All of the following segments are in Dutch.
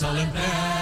zal hem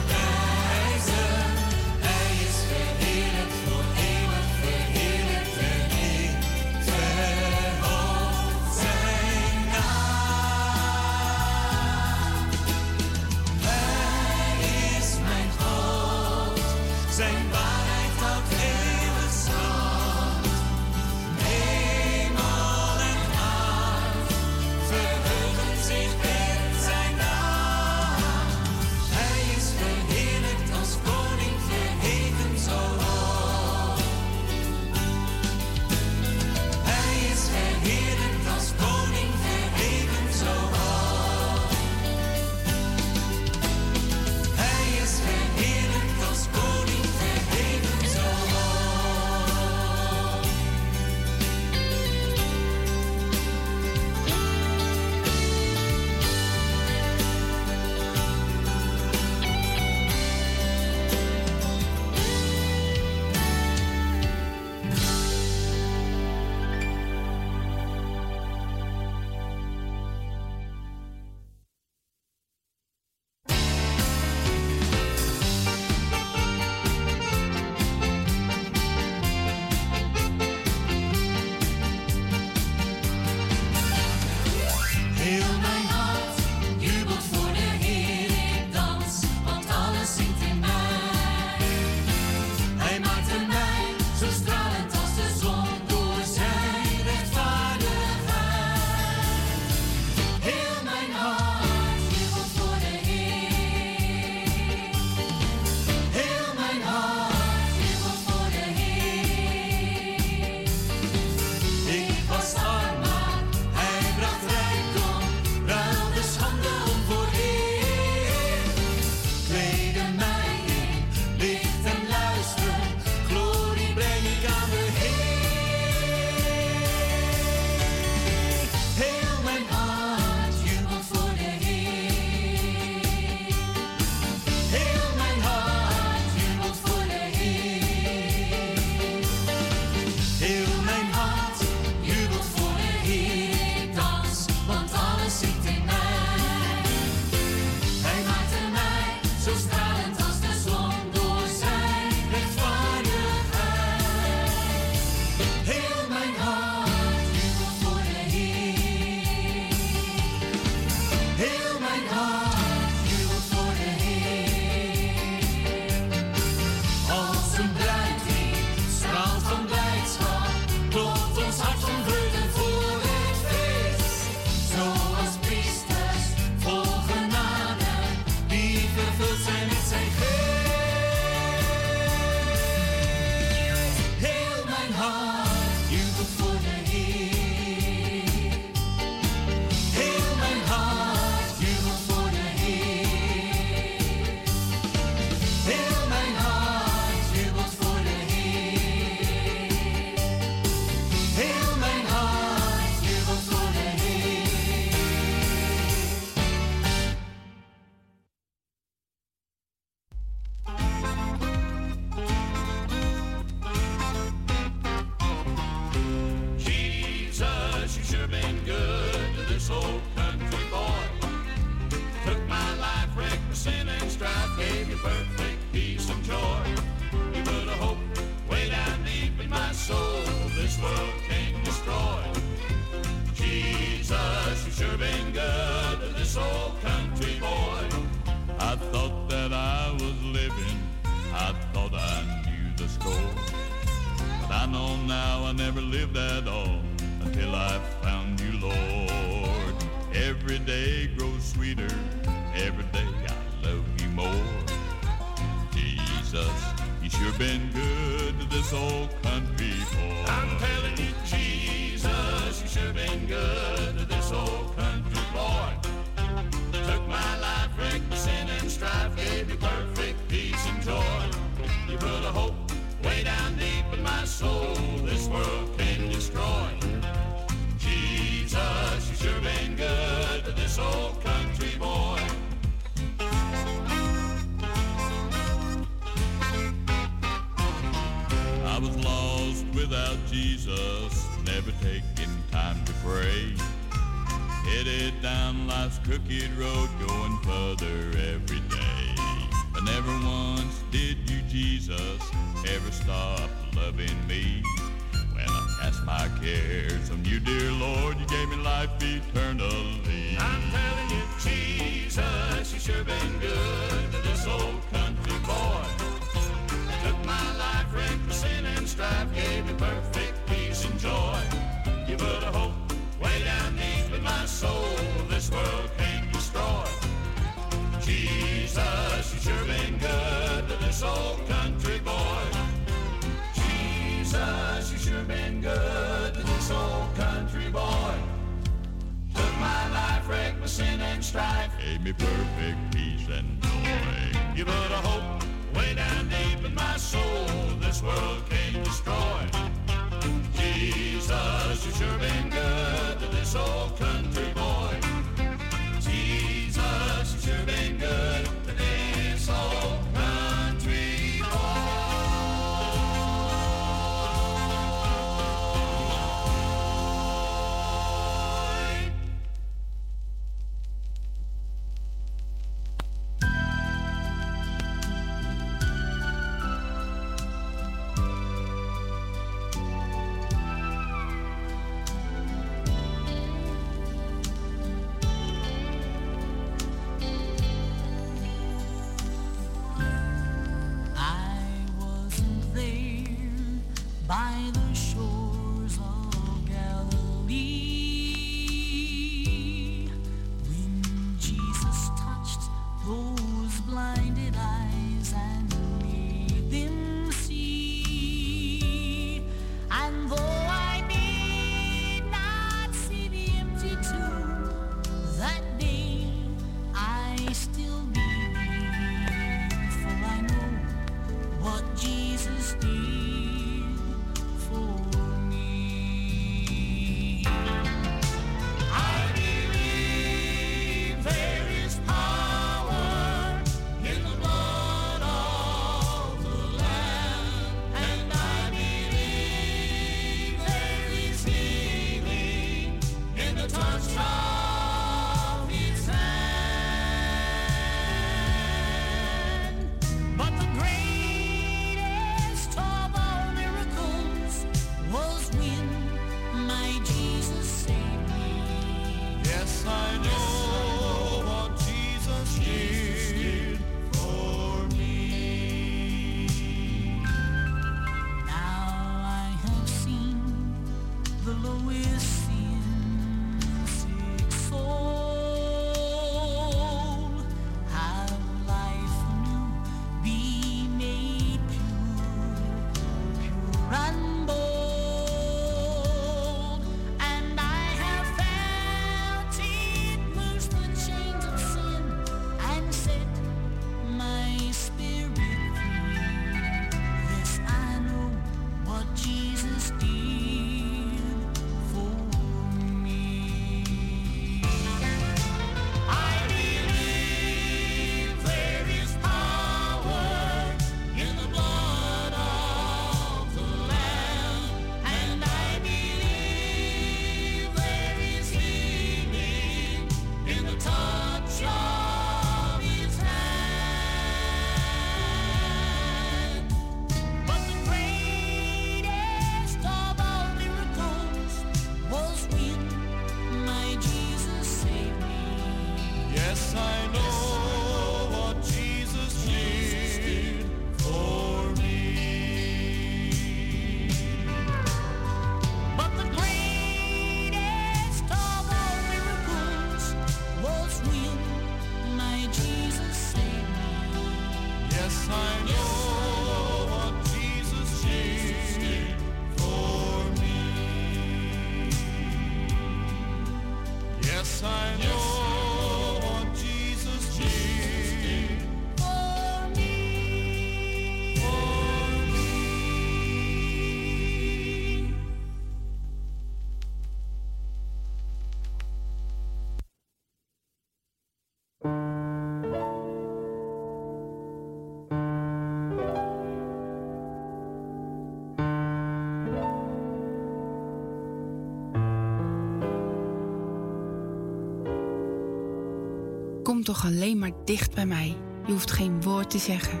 Kom toch alleen maar dicht bij mij. Je hoeft geen woord te zeggen.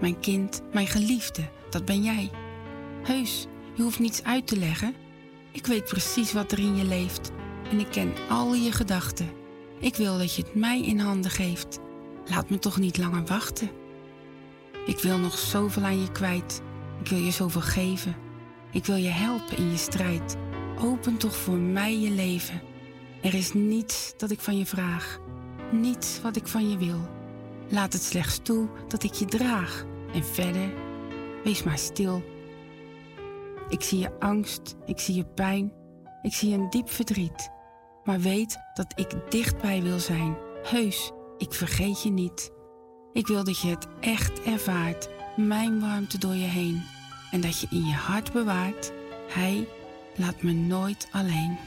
Mijn kind, mijn geliefde, dat ben jij. Heus, je hoeft niets uit te leggen. Ik weet precies wat er in je leeft en ik ken al je gedachten. Ik wil dat je het mij in handen geeft. Laat me toch niet langer wachten. Ik wil nog zoveel aan je kwijt. Ik wil je zoveel geven. Ik wil je helpen in je strijd. Open toch voor mij je leven. Er is niets dat ik van je vraag. Niets wat ik van je wil. Laat het slechts toe dat ik je draag. En verder, wees maar stil. Ik zie je angst, ik zie je pijn, ik zie een diep verdriet. Maar weet dat ik dichtbij wil zijn. Heus, ik vergeet je niet. Ik wil dat je het echt ervaart, mijn warmte door je heen. En dat je in je hart bewaart, Hij laat me nooit alleen.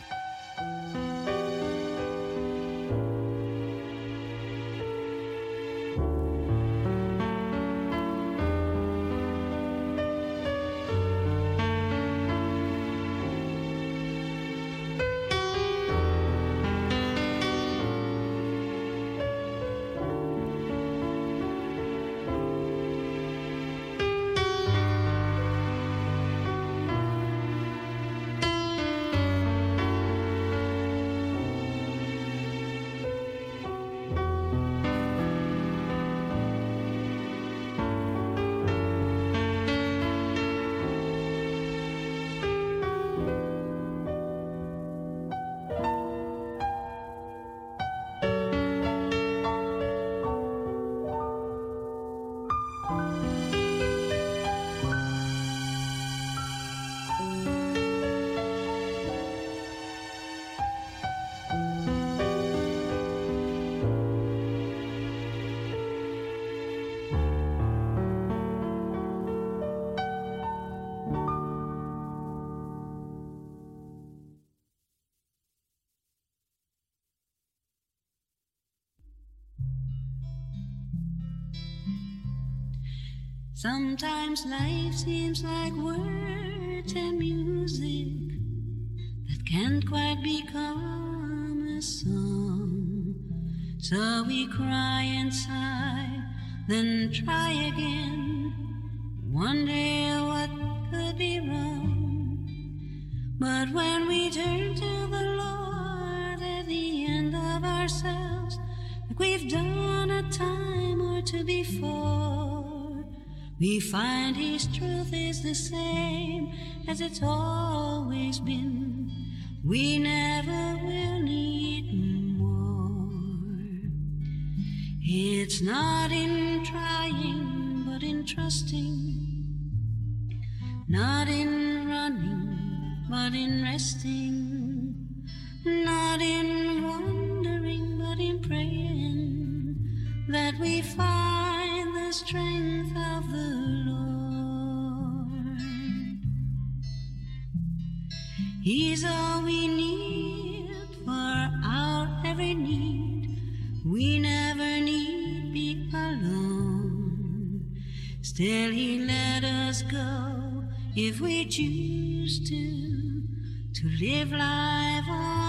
Sometimes life seems like words and music that can't quite become a song. So we cry and sigh, then try again. Wonder what We find His truth is the same as it's always been. We never will need more. It's not in trying, but in trusting. He's all we need for our every need. We never need be alone. Still, He let us go if we choose to, to live life on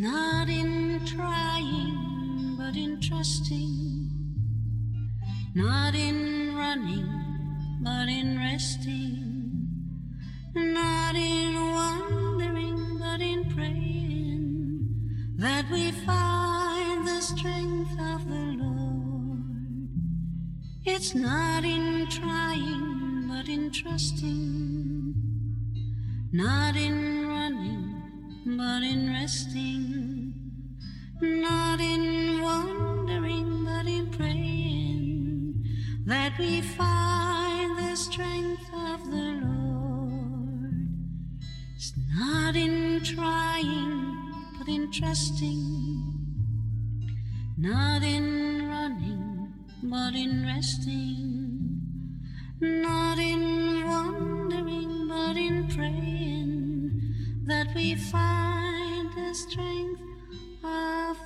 not in trying, but in trusting, not in running, but in resting, not in wondering, but in praying, that we find the strength of the Lord. It's not in trying, but in trusting, not in but in resting, not in wondering, but in praying, that we find the strength of the Lord. It's not in trying, but in trusting, not in running, but in resting, we find the strength of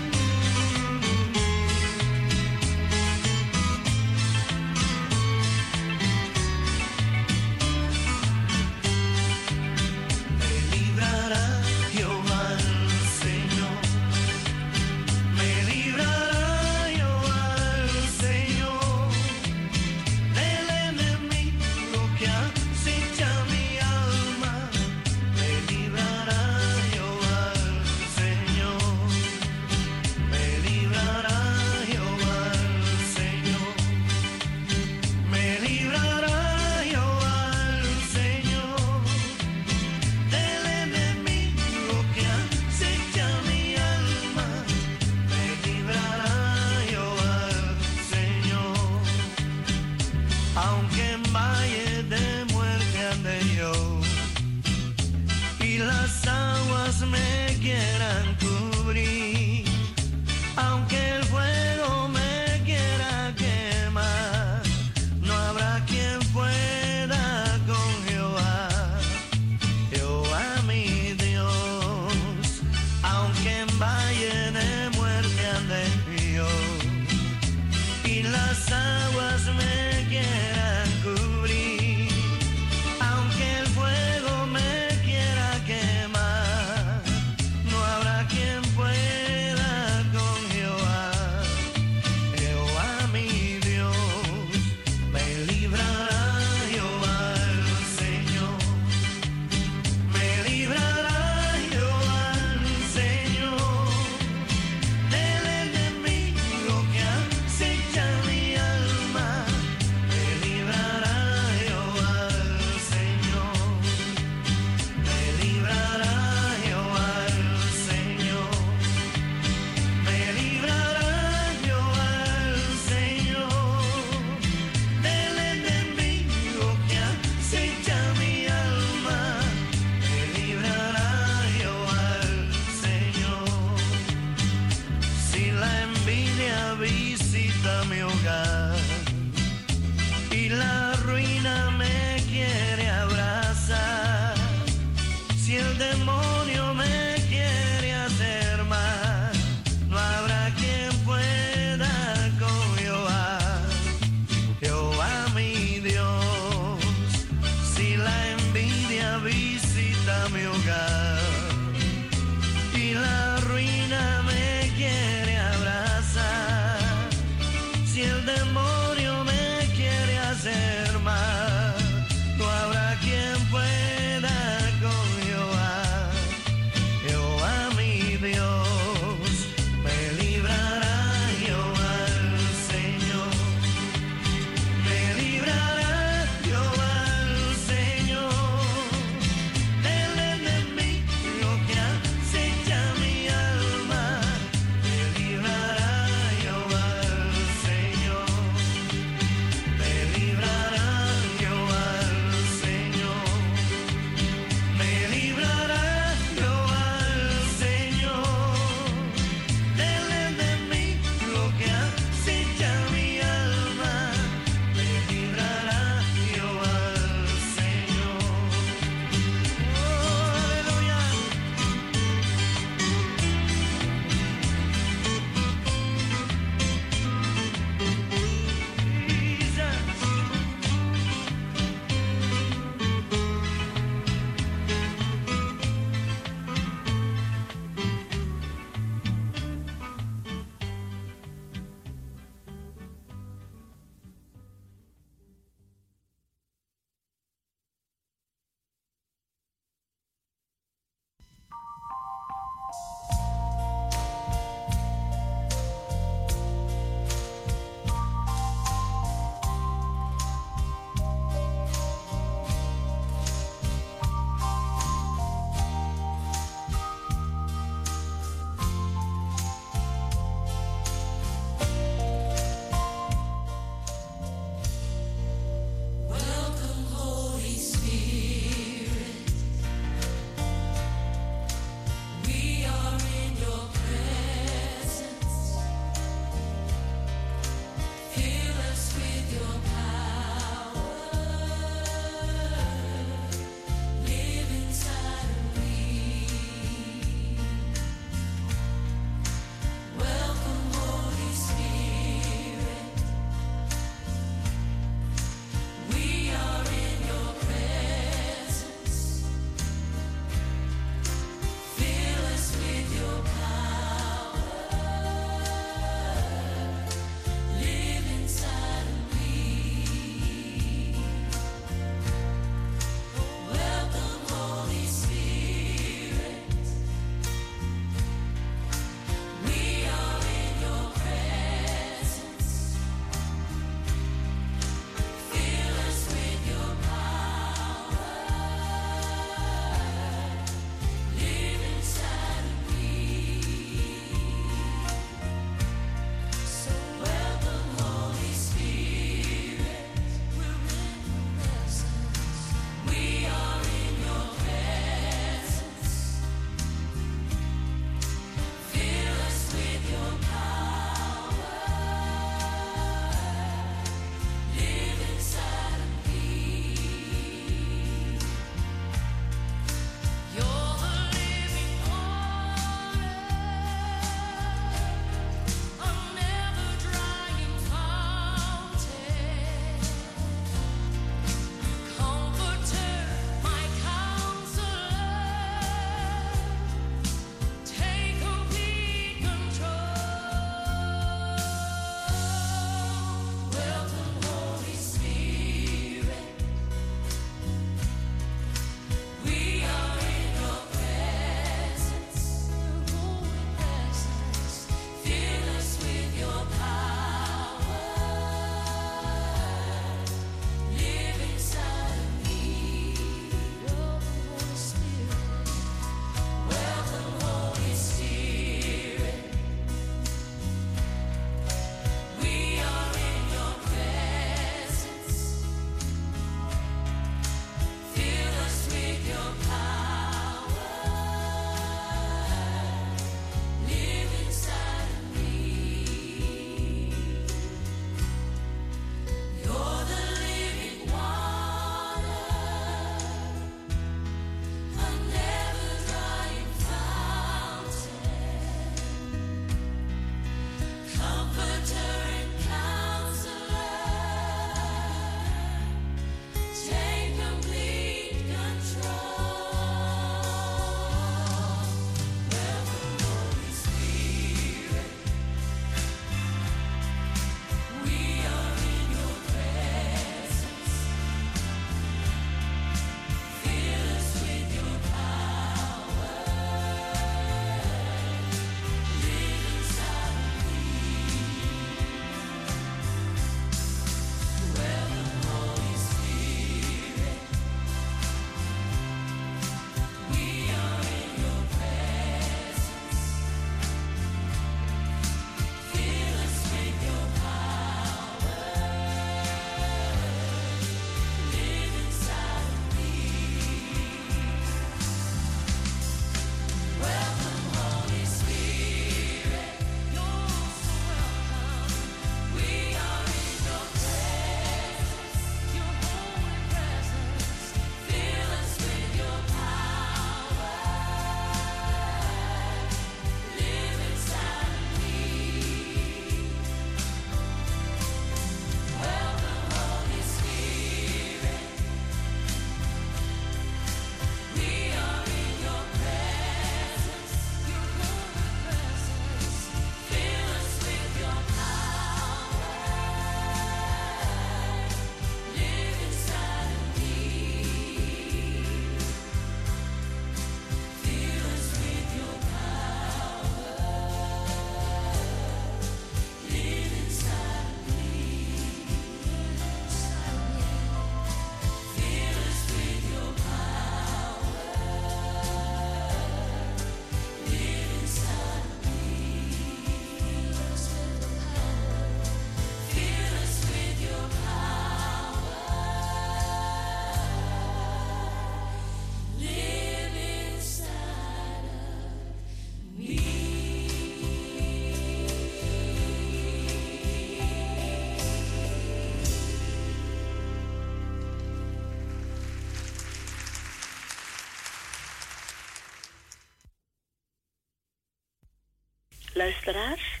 Luisteraars,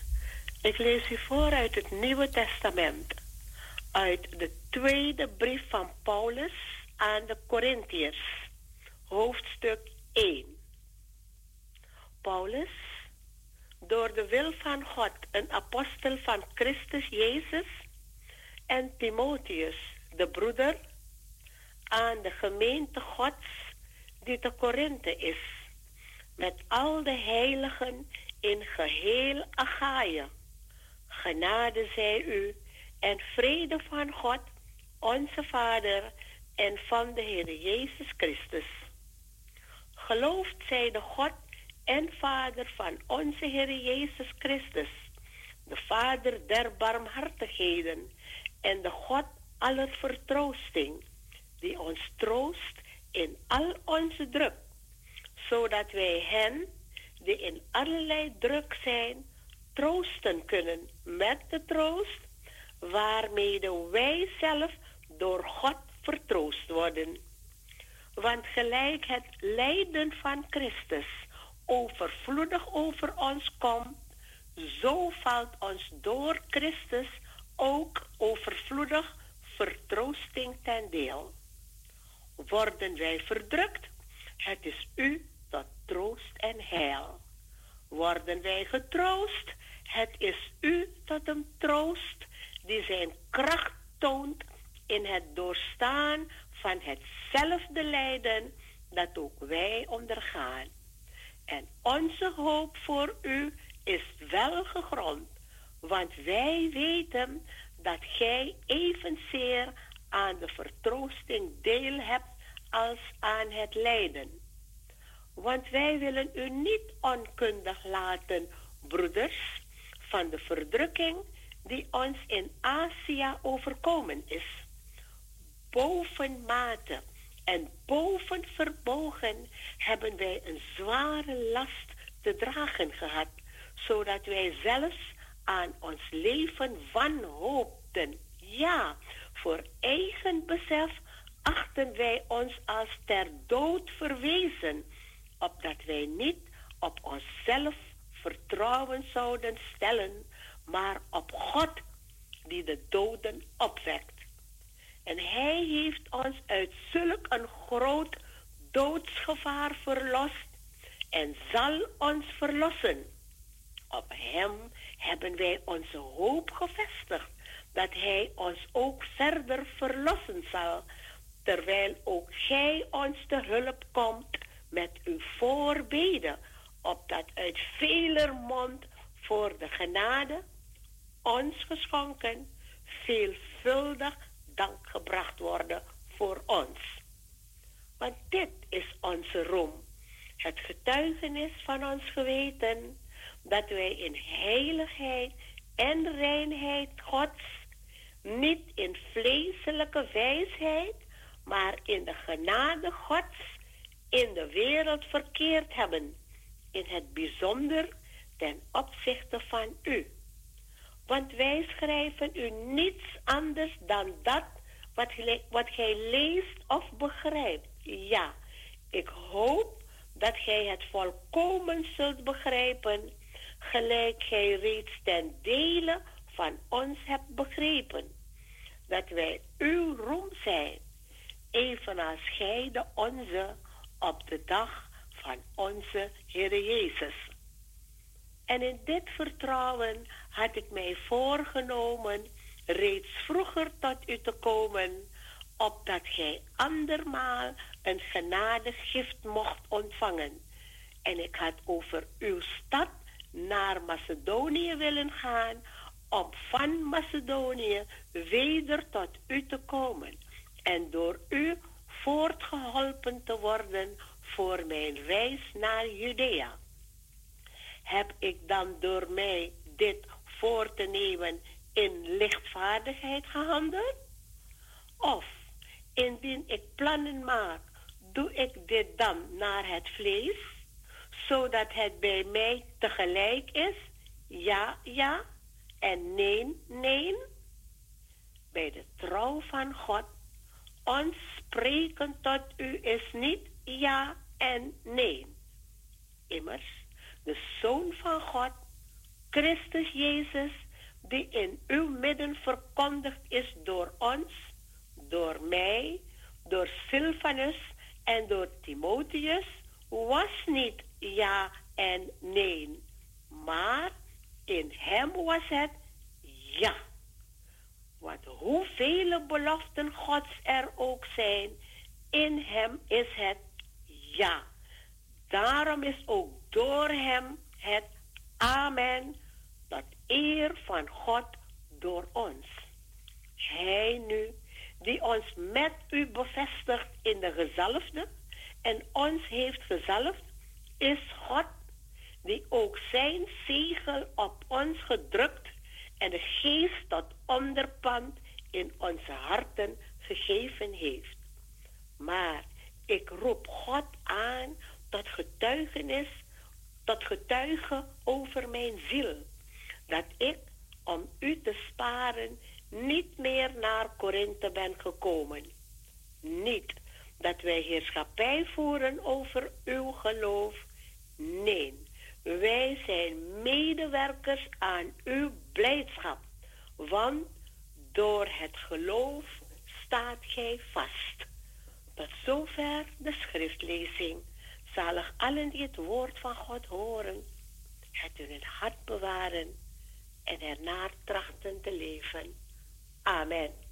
ik lees u voor uit het Nieuwe Testament, uit de tweede brief van Paulus aan de Corinthiërs, hoofdstuk 1. Paulus, door de wil van God een apostel van Christus Jezus, en Timotheus, de broeder, aan de gemeente Gods die te Korinthe is, met al de heiligen in geheel Achaia. Genade zij u en vrede van God, onze Vader en van de Heer Jezus Christus. Geloofd zij de God en Vader van onze Heer Jezus Christus, de Vader der barmhartigheden en de God aller vertroosting, die ons troost in al onze druk, zodat wij hen die in allerlei druk zijn, troosten kunnen met de troost waarmee wij zelf door God vertroost worden. Want gelijk het lijden van Christus overvloedig over ons komt, zo valt ons door Christus ook overvloedig vertroosting ten deel. Worden wij verdrukt, het is u troost en heil. Worden wij getroost, het is u tot een troost die zijn kracht toont in het doorstaan van hetzelfde lijden dat ook wij ondergaan. En onze hoop voor u is wel gegrond, want wij weten dat gij evenzeer aan de vertroosting deel hebt als aan het lijden. Want wij willen u niet onkundig laten, broeders, van de verdrukking die ons in Azië overkomen is. Bovenmate en boven verbogen hebben wij een zware last te dragen gehad, zodat wij zelfs aan ons leven wanhoopten. Ja, voor eigen besef achten wij ons als ter dood verwezen, opdat wij niet op onszelf vertrouwen zouden stellen, maar op God die de doden opwekt. En Hij heeft ons uit zulk een groot doodsgevaar verlost en zal ons verlossen. Op Hem hebben wij onze hoop gevestigd dat Hij ons ook verder verlossen zal, terwijl ook Gij ons te hulp komt met uw voorbeden, opdat uit veler mond voor de genade ons geschonken veelvuldig dank gebracht worden voor ons. Want dit is onze roem, het getuigenis van ons geweten, dat wij in heiligheid en reinheid Gods, niet in vleeselijke wijsheid, maar in de genade Gods in de wereld verkeerd hebben, in het bijzonder ten opzichte van u. Want wij schrijven u niets anders dan dat wat, wat gij leest of begrijpt. Ja, ik hoop dat gij het volkomen zult begrijpen, gelijk gij reeds ten dele van ons hebt begrepen. Dat wij uw roem zijn, evenals gij de onze op de dag van onze Heer Jezus. En in dit vertrouwen had ik mij voorgenomen reeds vroeger tot u te komen, opdat gij andermaal een genadegift mocht ontvangen. En ik had over uw stad naar Macedonië willen gaan, om van Macedonië weder tot u te komen en door u voortgeholpen te worden voor mijn reis naar Judea. Heb ik dan door mij dit voor te nemen in lichtvaardigheid gehandeld? Of indien ik plannen maak, doe ik dit dan naar het vlees, zodat het bij mij tegelijk is? Ja, ja en nee, nee. Bij de trouw van God, ons spreken tot u is niet ja en nee. Immers, de Zoon van God Christus Jezus, die in uw midden verkondigd is door ons, door mij, door Silvanus en door Timotheus, was niet ja en nee, maar in hem was het ja. Want hoeveel beloften Gods er ook zijn, in hem is het ja. Daarom is ook door hem het amen, dat eer van God door ons. Hij nu, die ons met u bevestigt in de gezalfde en ons heeft gezalfd, is God die ook zijn zegel op ons gedrukt en de geest tot onderpand in onze harten gegeven heeft. Maar ik roep God aan tot getuigenis, tot getuige over mijn ziel, dat ik, om u te sparen, niet meer naar Korinthe ben gekomen. Niet dat wij heerschappij voeren over uw geloof. Nee, wij zijn medewerkers aan uw blijdschap, want door het geloof staat gij vast. Tot zover de schriftlezing. Zalig allen die het woord van God horen, het in het hart bewaren en ernaar trachten te leven. Amen.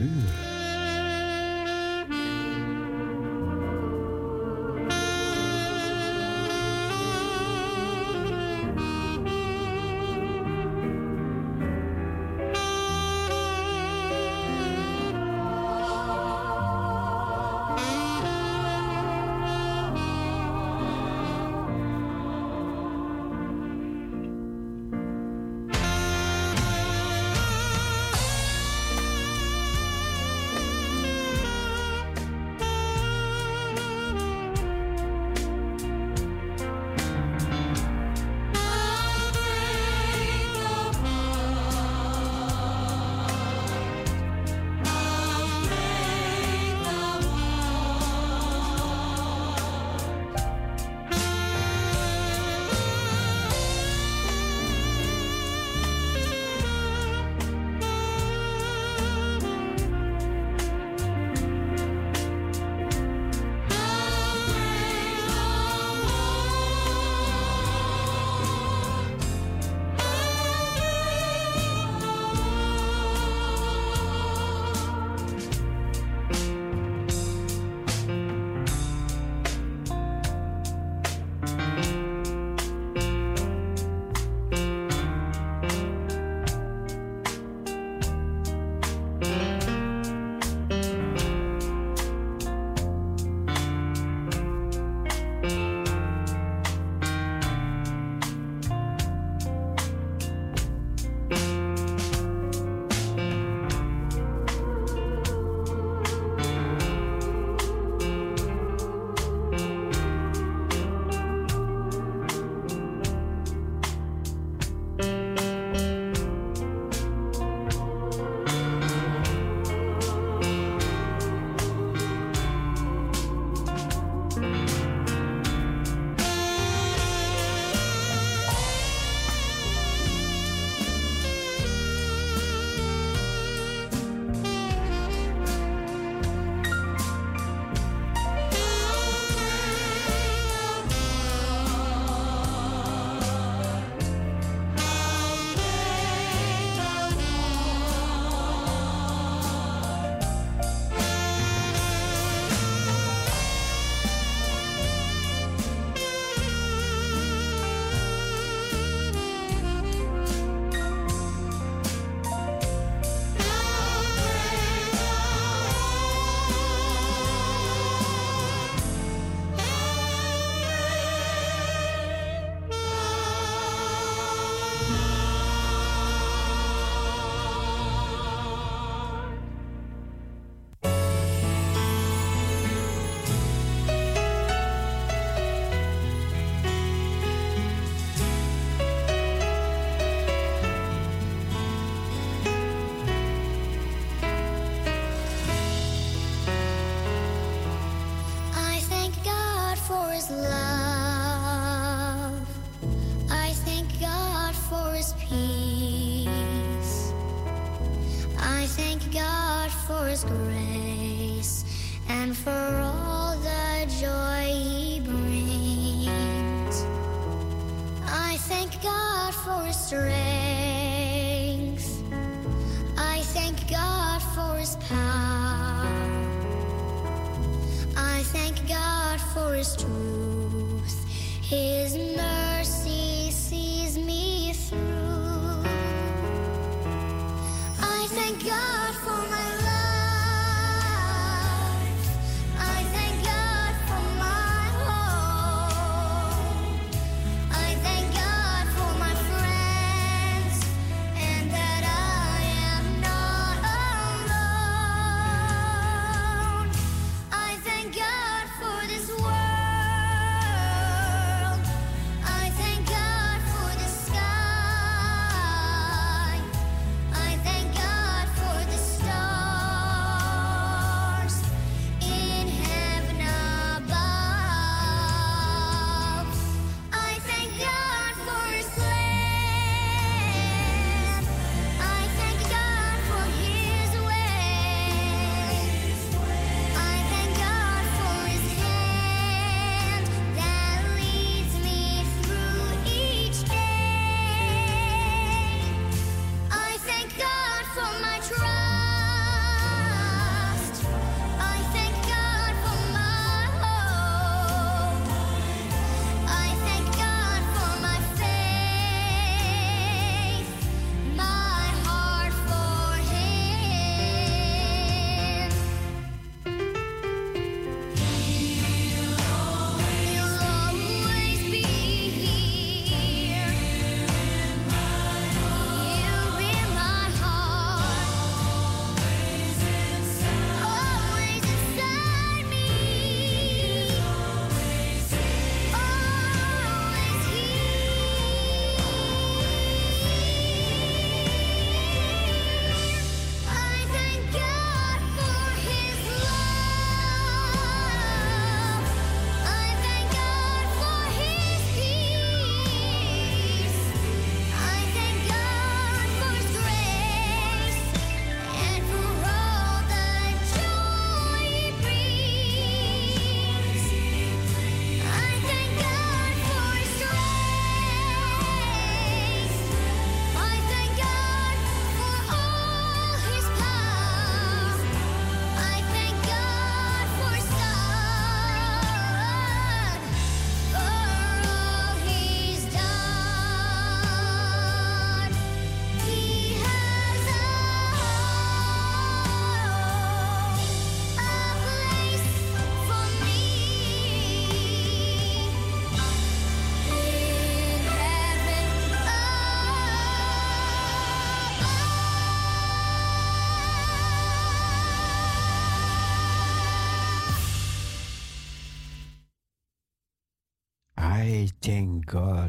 food.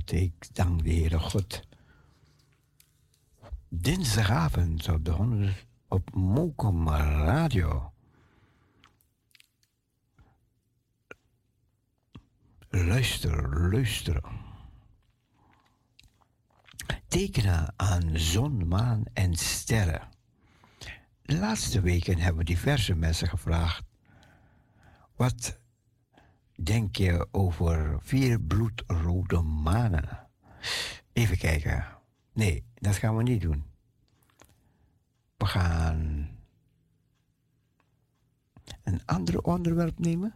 Ik dank de Heere God. Dinsdagavond op de 100 op Mokum Radio. Luister, luister. Tekenen aan zon, maan en sterren. De laatste weken hebben we diverse mensen gevraagd. Wat denk je over vier bloedrode manen? Even kijken. Nee, dat gaan we niet doen. We gaan een ander onderwerp nemen.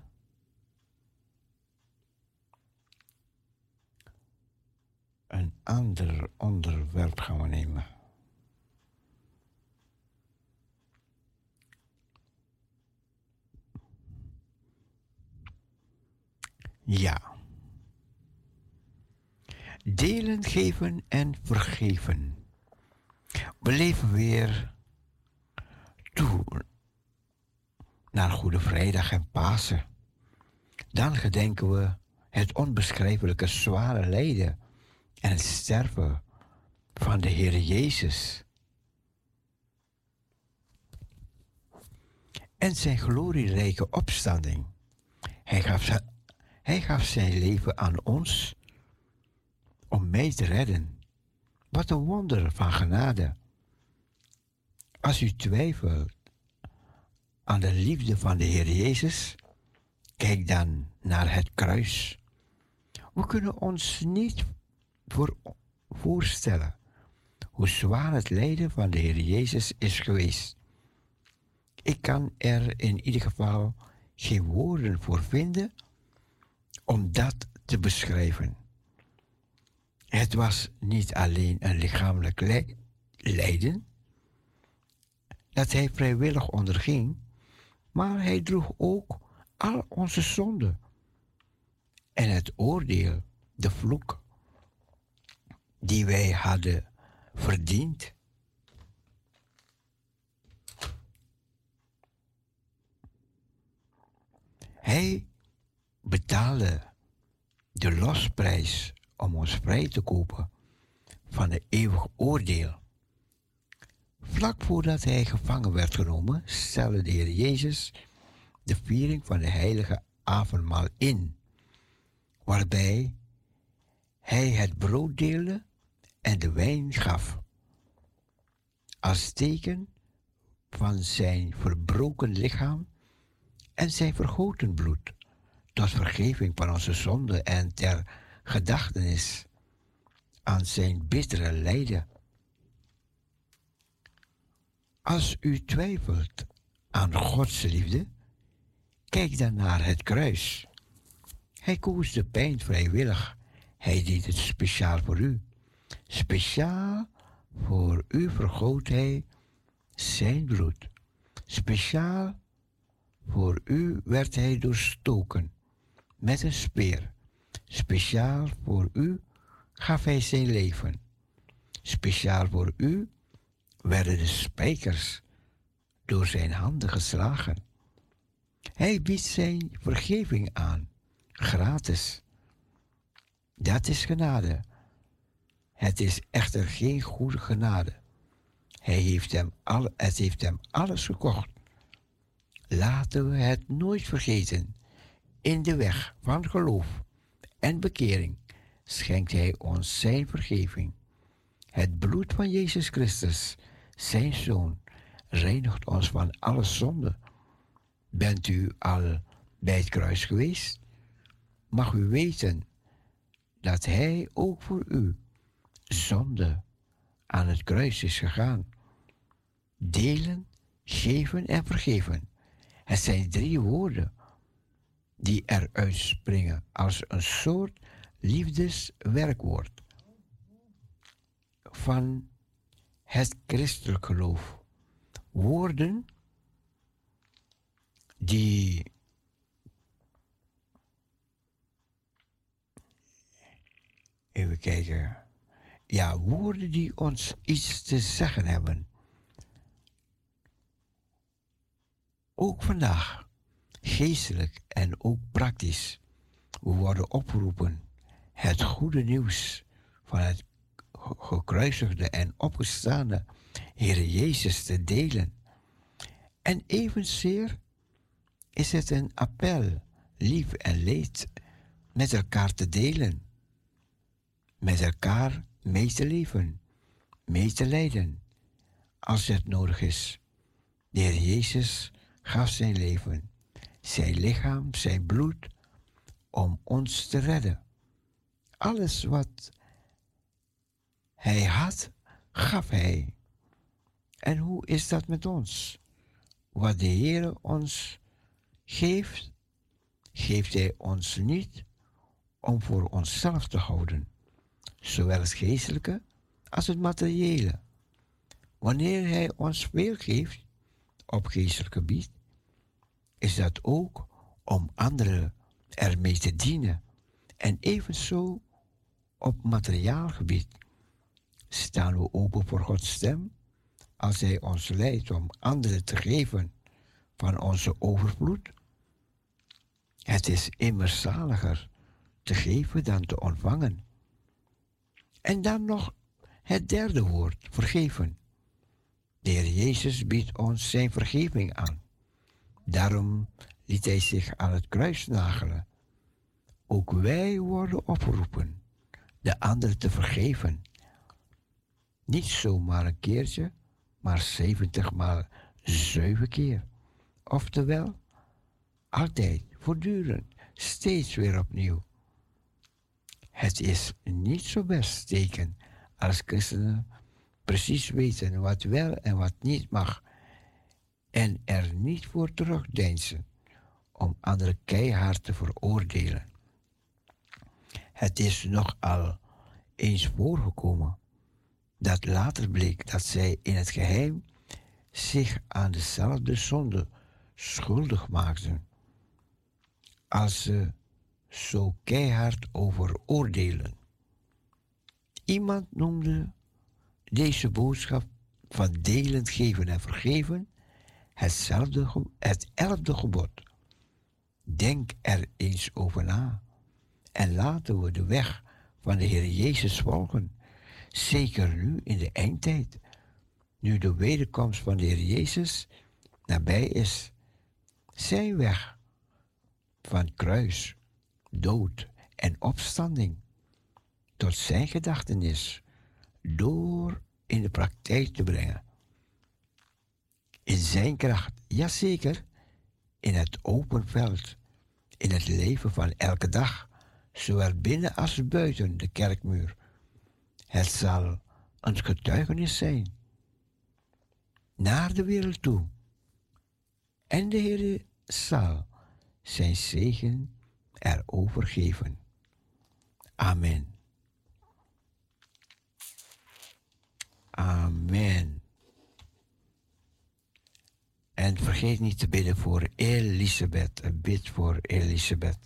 Een ander onderwerp gaan we nemen. Ja. Delen, geven en vergeven. We leven weer toe naar Goede Vrijdag en Pasen. Dan gedenken we het onbeschrijfelijke zware lijden en het sterven van de Heer Jezus. En zijn glorierijke opstanding. Hij gaf, zijn, hij gaf zijn leven aan ons om mij te redden. Wat een wonder van genade. Als u twijfelt aan de liefde van de Heer Jezus, kijk dan naar het kruis. We kunnen ons niet voor, voorstellen hoe zwaar het lijden van de Heer Jezus is geweest. Ik kan er in ieder geval geen woorden voor vinden om dat te beschrijven. Het was niet alleen een lichamelijk lijden dat hij vrijwillig onderging, maar hij droeg ook al onze zonden en het oordeel, de vloek die wij hadden verdiend. Hij betaalde de losprijs om ons vrij te kopen van het eeuwig oordeel. Vlak voordat hij gevangen werd genomen, stelde de Heer Jezus de viering van de heilige avondmaal in, waarbij hij het brood deelde en de wijn gaf, als teken van zijn verbroken lichaam en zijn vergoten bloed, tot vergeving van onze zonden en ter gedachtenis aan zijn bittere lijden. Als u twijfelt aan Gods liefde, kijk dan naar het kruis. Hij koos de pijn vrijwillig. Hij deed het speciaal voor u. Speciaal voor u vergoot hij zijn bloed. Speciaal voor u werd hij doorstoken met een speer. Speciaal voor u gaf hij zijn leven. Speciaal voor u werden de spijkers door zijn handen geslagen. Hij biedt zijn vergeving aan, gratis. Dat is genade. Het is echter geen goede genade. Hij heeft hem al, het heeft hem alles gekocht. Laten we het nooit vergeten. In de weg van geloof en bekering schenkt Hij ons Zijn vergeving. Het bloed van Jezus Christus, Zijn Zoon, reinigt ons van alle zonde. Bent u al bij het kruis geweest? Mag u weten dat Hij ook voor u zonde aan het kruis is gegaan. Delen, geven en vergeven. Het zijn drie woorden die eruit springen als een soort liefdeswerkwoord van het christelijk geloof. Woorden die even kijken. Ja, woorden die ons iets te zeggen hebben. Ook vandaag, geestelijk en ook praktisch. We worden opgeroepen het goede nieuws van het ge- gekruisigde en opgestaande Heer Jezus te delen. En evenzeer is het een appel lief en leed met elkaar te delen, met elkaar mee te leven, mee te lijden, als het nodig is. De Heer Jezus gaf zijn leven, zijn lichaam, zijn bloed, om ons te redden. Alles wat hij had, gaf hij. En hoe is dat met ons? Wat de Heer ons geeft, geeft hij ons niet om voor onszelf te houden, zowel het geestelijke als het materiële. Wanneer hij ons veel geeft op geestelijk gebied, is dat ook om anderen ermee te dienen. En evenzo op materiaal gebied staan we open voor Gods stem als Hij ons leidt om anderen te geven van onze overvloed. Het is immers zaliger te geven dan te ontvangen. En dan nog het derde woord, vergeven. De Heer Jezus biedt ons zijn vergeving aan. Daarom liet hij zich aan het kruis nagelen. Ook wij worden opgeroepen de anderen te vergeven. Niet zomaar een keertje, maar zeventig maal zeven keer. Oftewel, altijd, voortdurend, steeds weer opnieuw. Het is niet zo best teken als christenen precies weten wat wel en wat niet mag en er niet voor terugdeinzen om anderen keihard te veroordelen. Het is nogal eens voorgekomen dat later bleek dat zij in het geheim zich aan dezelfde zonde schuldig maakten als ze zo keihard over oordelen. Iemand noemde deze boodschap van delend geven en vergeven hetzelfde, het elfde gebod. Denk er eens over na en laten we de weg van de Heer Jezus volgen, zeker nu in de eindtijd, nu de wederkomst van de Heer Jezus nabij is. Zijn weg van kruis, dood en opstanding tot zijn gedachtenis door in de praktijk te brengen. In zijn kracht, jazeker, in het open veld, in het leven van elke dag, zowel binnen als buiten de kerkmuur. Het zal een getuigenis zijn naar de wereld toe. En de Heer zal zijn zegen erover geven. Amen. Amen. En vergeet niet te bidden voor Elisabeth. Bid voor Elisabeth.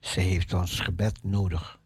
Ze heeft ons gebed nodig.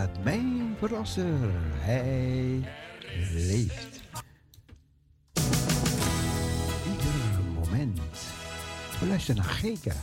dat mijn verlosser, hij leeft. Ieder moment. We luisteren naar Geka.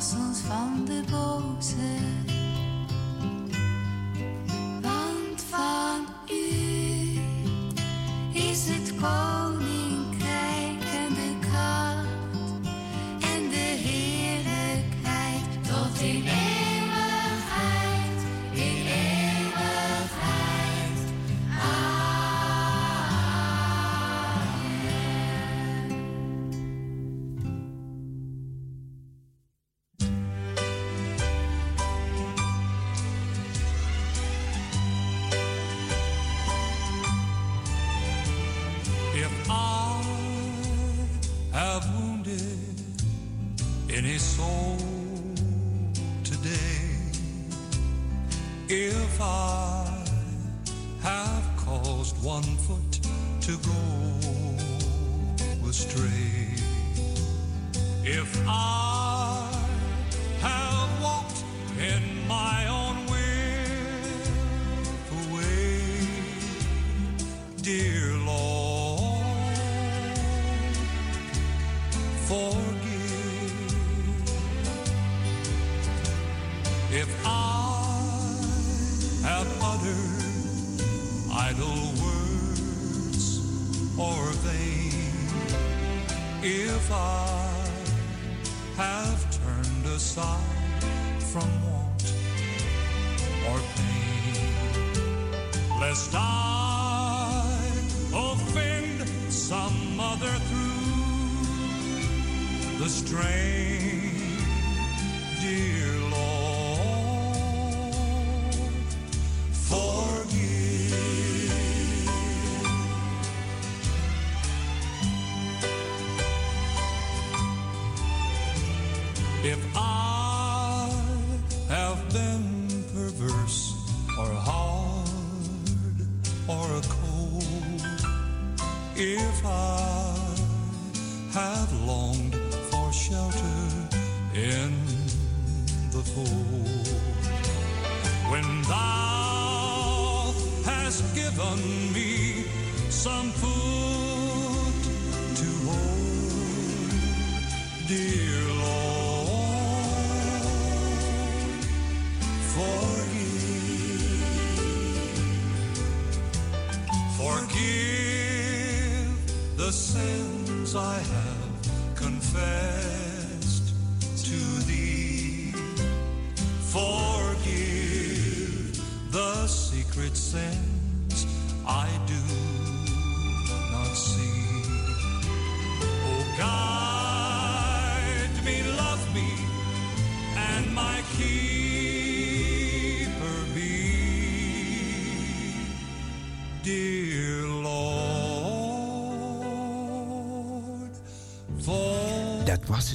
last ons van de boze.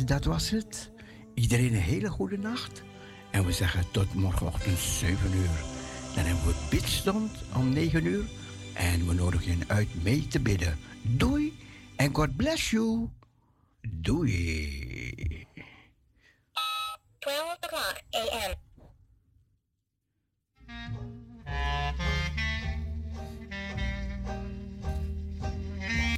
dat was het. Iedereen een hele goede nacht. En we zeggen tot morgenochtend 7 uur. Dan hebben we bidstond om 9 uur. En we nodigen je uit mee te bidden. Doei en God bless you. Doei.